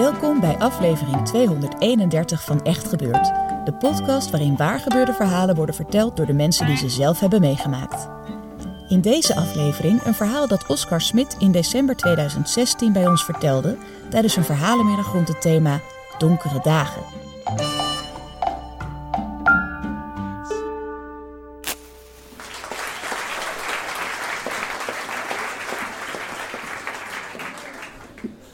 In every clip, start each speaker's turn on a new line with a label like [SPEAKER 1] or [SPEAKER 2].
[SPEAKER 1] Welkom bij aflevering 231 van Echt Gebeurd. De podcast waarin waargebeurde verhalen worden verteld door de mensen die ze zelf hebben meegemaakt. In deze aflevering een verhaal dat Oscar Smit in december 2016 bij ons vertelde tijdens een verhalenmiddag rond het thema Donkere Dagen.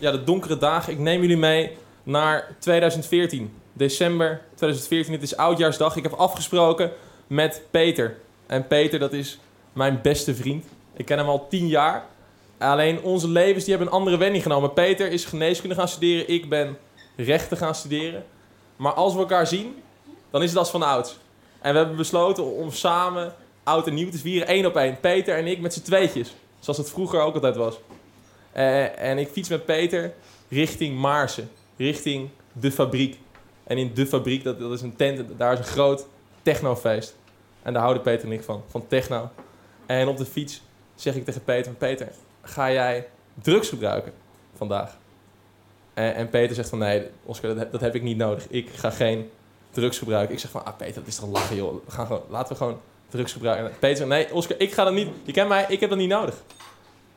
[SPEAKER 2] Ja, de donkere dagen. Ik neem jullie mee naar 2014. December 2014. Het is oudjaarsdag. Ik heb afgesproken met Peter. En Peter, dat is mijn beste vriend. Ik ken hem al tien jaar. Alleen onze levens die hebben een andere wending genomen. Peter is geneeskunde gaan studeren. Ik ben rechten gaan studeren. Maar als we elkaar zien, dan is het als van ouds. En we hebben besloten om samen oud en nieuw te vieren. één op één. Peter en ik met z'n tweetjes. Zoals het vroeger ook altijd was. Eh, en ik fiets met Peter richting Maarsen, richting de fabriek. En in de fabriek, dat, dat is een tent, daar is een groot technofeest. En daar houden Peter en ik van, van techno. En op de fiets zeg ik tegen Peter, Peter, ga jij drugs gebruiken vandaag? En, en Peter zegt van, nee, Oscar, dat, dat, heb ik niet nodig. Ik ga geen drugs gebruiken. Ik zeg van, ah Peter, dat is toch lachen joh. We gaan gewoon, laten we gewoon drugs gebruiken. En Peter zegt, nee Oscar, ik ga dat niet, je kent mij, ik heb dat niet nodig.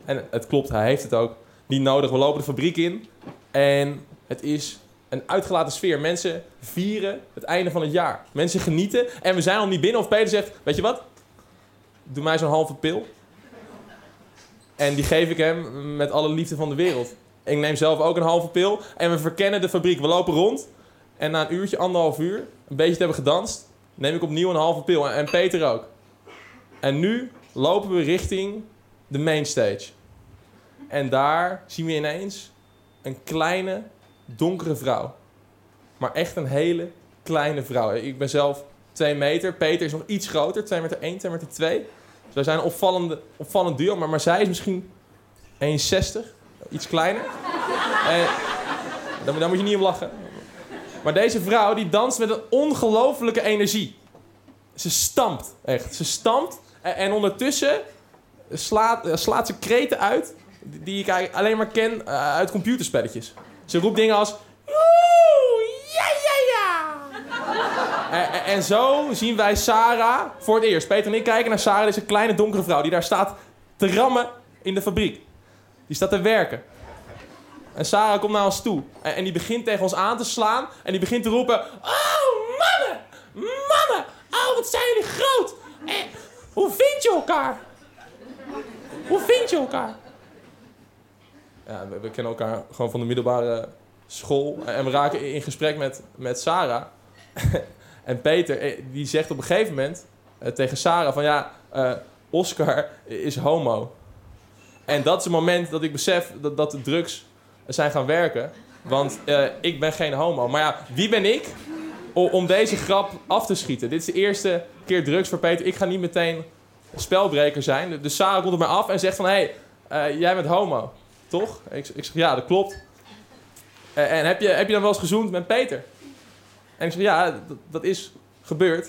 [SPEAKER 2] En het klopt, hij heeft het ook niet nodig. We lopen de fabriek in en het is een uitgelaten sfeer. Mensen vieren het einde van het jaar. Mensen genieten en we zijn al niet binnen. Of Peter zegt, weet je wat? Doe mij zo'n halve pil. En die geef ik hem met alle liefde van de wereld. Ik neem zelf ook een halve pil en we verkennen de fabriek. We lopen rond en na een uurtje, anderhalf uur, een beetje te hebben gedanst, neem ik opnieuw een halve pil. En Peter ook. En nu lopen we richting de mainstage. En daar zien we ineens een kleine, donkere vrouw. Maar echt een hele kleine vrouw. Ik ben zelf 2 meter. Peter is nog iets groter, 2 meter 1, 2 meter 2. Dus wij zijn een opvallende, opvallend duo. Maar, maar zij is misschien 1,60. Iets kleiner. En daar, moet je niet om lachen. Maar deze vrouw die danst met een ongelofelijke energie. Ze stampt, echt. Ze stampt. En ondertussen slaat, slaat ze kreten uit die ik alleen maar ken uh, uit computerspelletjes. Ze roept dingen als... Ja, ja, ja. en, en, zo zien wij Sarah voor het eerst. Peter en ik kijken naar Sarah, deze kleine donkere vrouw... die daar staat te rammen in de fabriek. Die staat te werken. En Sarah komt naar ons toe. En, en die begint tegen ons aan te slaan. En die begint te roepen... Oh, mannen! Mannen! Oh, wat zijn jullie groot! Eh, hoe vind je elkaar? Hoe vind je elkaar? ja, we, kennen elkaar gewoon van de middelbare school. En we raken in gesprek met, met Sarah. en Peter, eh, die zegt op een gegeven moment eh, tegen Sarah van ja, uh, Oscar is homo. En dat is het moment dat ik besef dat, dat de drugs zijn gaan werken. Want ik ben geen homo. Maar ja, wie ben ik om deze grap af te schieten? Dit is de eerste keer drugs voor Peter. Ik ga niet meteen spelbreker zijn. Dus Sarah komt op mij af en zegt van... hé, hey, jij bent homo. Toch? Ik, ik zeg, ja, dat klopt. En, en, heb, je, heb je dan wel eens gezoend met Peter? En ik zeg, ja, dat, is gebeurd.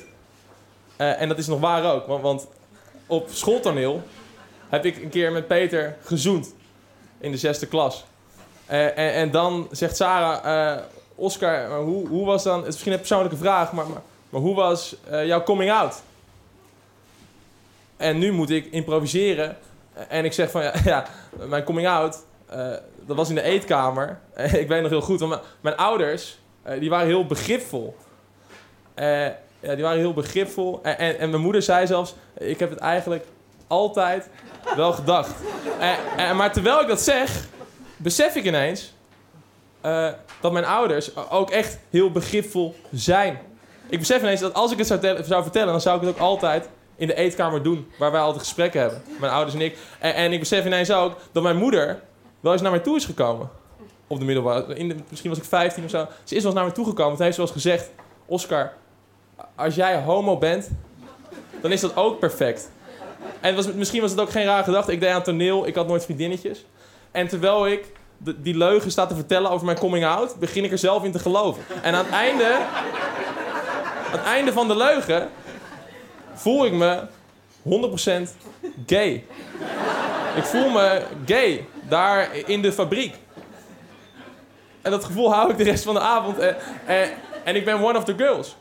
[SPEAKER 2] Uh, en dat is nog waar ook. Want, want, op schooltoneel heb ik een keer met Peter gezoend. In de zesde klas. En, en, dan zegt Sarah... Oscar, hoe, hoe was dan... Het is misschien een persoonlijke vraag, maar, maar, maar hoe was jouw coming out? En nu moet ik improviseren. En ik zeg van, ja, ja mijn coming out uh, dat was in de eetkamer. ik weet nog heel goed, mijn ouders, uh, die waren heel begripvol. Ja, die waren heel begripvol. En, en, mijn moeder zei zelfs, ik heb het eigenlijk altijd wel gedacht. Maar terwijl ik dat zeg, besef ik ineens eh, dat mijn ouders ook echt heel begripvol zijn. Ik besef ineens dat als ik het zou, zou vertellen, dan zou ik het ook altijd in de eetkamer doen. Waar wij altijd gesprekken hebben. Mijn ouders en ik. En, en ik besef ineens ook dat mijn moeder wel eens naar mij toe is gekomen. Op de middelbare. In misschien was ik 15 of zo. Ze is wel eens naar me toegekomen. Toen heeft ze wel eens gezegd: Oscar, als jij homo bent, dan is dat ook perfect. En was, misschien was het ook geen rare gedachte. Ik deed aan toneel, ik had nooit vriendinnetjes. En terwijl ik die leugen sta te vertellen over mijn coming out, begin ik er zelf in te geloven. En aan het einde, aan het einde van de leugen, voel ik me 100% gay. Ik voel me gay, daar in de fabriek. En dat gevoel hou ik de rest van de avond. En, en, en ik ben one of the girls.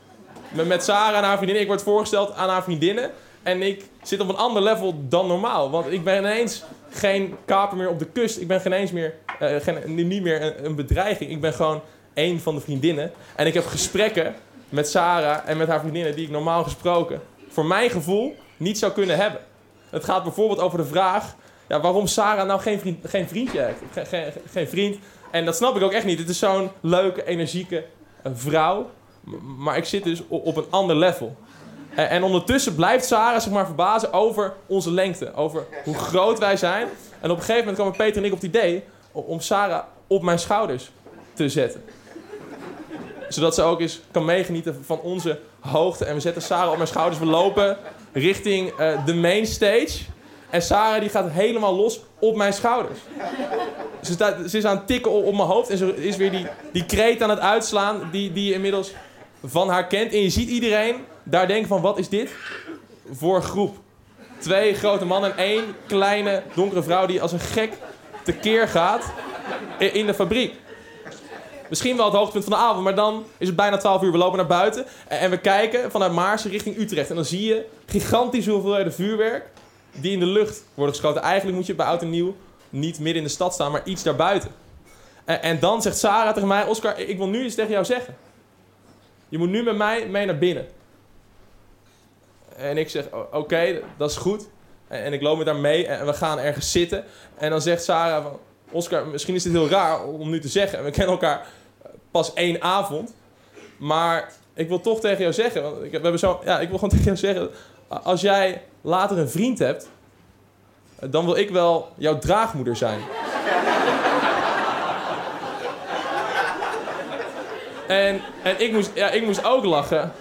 [SPEAKER 2] Met, Sarah en haar vriendinnen. Ik word voorgesteld aan haar vriendinnen. En ik zit op een ander level dan normaal. Want ik ben ineens geen kaper meer op de kust. Ik ben geen meer, eh, geen, niet meer een, een bedreiging. Ik ben gewoon één van de vriendinnen. En ik heb gesprekken met Sarah en met haar vriendinnen die ik normaal gesproken, voor mijn gevoel, niet zou kunnen hebben. Het gaat bijvoorbeeld over de vraag ja, waarom Sarah nou geen, vriend, geen vriendje heeft. Geen, vriend. En dat snap ik ook echt niet. Het is zo'n leuke, energieke eh, vrouw. Maar ik zit dus op een ander level. En, en ondertussen blijft Sarah zich maar verbazen over onze lengte. Over hoe groot wij zijn. En op een gegeven moment kwamen Peter en ik op het idee om Sarah op mijn schouders te zetten. Zodat ze ook eens kan meegenieten van onze hoogte. En we zetten Sarah op mijn schouders. We lopen richting eh, de main stage. En Sarah die gaat helemaal los op mijn schouders. Ze, staat, ze is aan het tikken op, mijn hoofd. En ze is weer die, die kreet aan het uitslaan die, die je inmiddels van haar kent. En je ziet iedereen daar denken van wat is dit voor groep? Twee grote mannen en één kleine donkere vrouw die als een gek tekeer gaat in de fabriek. Misschien wel het hoogtepunt van de avond, maar dan is het bijna 12 uur. We lopen naar buiten en we kijken vanuit Maarsen richting Utrecht. En dan zie je gigantische hoeveelheden vuurwerk die in de lucht worden geschoten. Eigenlijk moet je bij Oud en Nieuw niet midden in de stad staan, maar iets daarbuiten. En, en dan zegt Sarah tegen mij, Oscar, ik wil nu iets tegen jou zeggen. Je moet nu met mij mee naar binnen. En ik zeg, "O- oké, dat is goed. En, en ik loop met haar mee en we gaan ergens zitten. En dan zegt Sarah van... Oscar, misschien is dit heel raar om nu te zeggen. We kennen elkaar pas één avond. Maar ik wil toch tegen jou zeggen... Want ik, we hebben zo, ja, ik wil gewoon tegen jou zeggen... Als jij later een vriend hebt... Dan wil ik wel jouw draagmoeder zijn. En, en ik, moest, ja, ik moest ook lachen.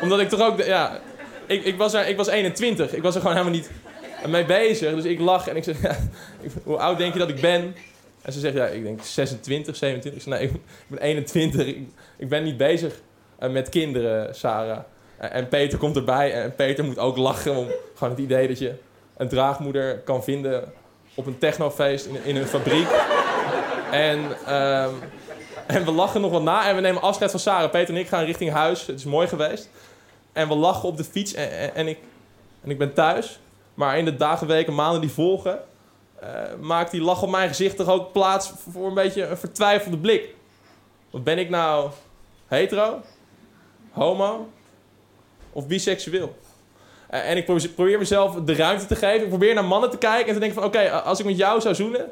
[SPEAKER 2] Omdat ik toch ook... Ja, ik, ik, was er, ik was 21. Ik was er gewoon helemaal niet mee bezig. Dus ik lach en ik zeg... Ja, hoe oud denk je dat ik ben? En ze zegt, ja, ik denk 26, 27. Ik nee, ik, ben 21. Ik, ben niet bezig eh, met kinderen, Sarah. En, Peter komt erbij. En Peter moet ook lachen om gewoon het idee dat je een draagmoeder kan vinden op een technofeest in, in een fabriek. En, ehm, en we lachen nog wat na en we nemen afscheid van Sarah. Peter en ik gaan richting huis. Het is mooi geweest. En we lachen op de fiets en, en ik, en ik ben thuis. Maar in de dagen, weken, maanden die volgen... eh, maakt die lach op mijn gezicht toch ook plaats voor een beetje een vertwijfelde blik. Wat ben ik nou hetero, homo of biseksueel? Eh, en ik probeer, mezelf de ruimte te geven. Ik probeer naar mannen te kijken en te denken van... Oké, als ik met jou zou zoenen...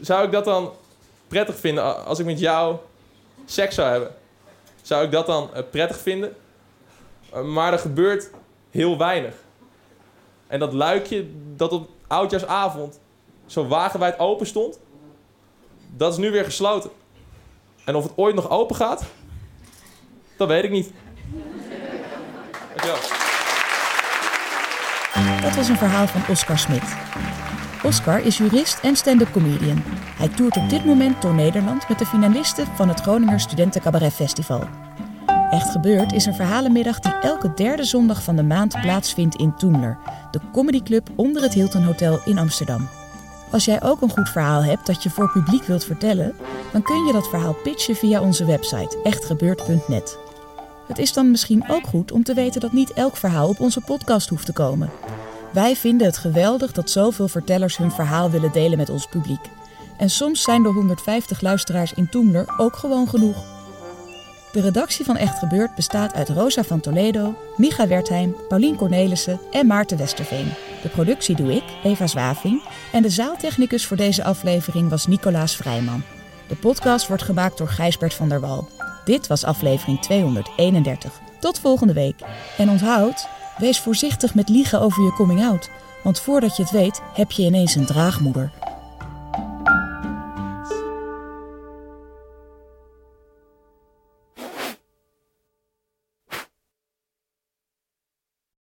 [SPEAKER 2] Zou ik dat dan prettig vinden als ik met jou seks zou hebben? Zou ik dat dan eh, prettig vinden? Maar er gebeurt heel weinig. En dat luikje dat op oudjaarsavond zo wagenwijd open stond... Dat is nu weer gesloten. En of het ooit nog open gaat... Dat weet ik niet. Dankjewel.
[SPEAKER 1] Dat was een verhaal van Oscar Smit. Oscar is jurist en stand-up comedian. Hij toert op dit moment door Nederland met de finalisten van het Groninger Studenten Cabaret Festival. Echt Gebeurd is een verhalenmiddag die elke derde zondag van de maand plaatsvindt in Toemler, de comedyclub onder het Hilton Hotel in Amsterdam. Als jij ook een goed verhaal hebt dat je voor publiek wilt vertellen, dan kun je dat verhaal pitchen via onze website echtgebeurd.net. Het is dan misschien ook goed om te weten dat niet elk verhaal op onze podcast hoeft te komen. Wij vinden het geweldig dat zoveel vertellers hun verhaal willen delen met ons publiek. En soms zijn de 150 luisteraars in Toemler ook gewoon genoeg. De redactie van Echt Gebeurd bestaat uit Rosa van Toledo, Micha Wertheim, Paulien Cornelissen en Maarten Westerveen. De productie doe ik, Eva Zwaving, en de zaaltechnicus voor deze aflevering was Nicolaas Vrijman. De podcast wordt gemaakt door Gijsbert van der Wal. Dit was aflevering 231. Tot volgende week. En onthoud, wees voorzichtig met liegen over je coming-out. Want voordat je het weet, heb je ineens een draagmoeder.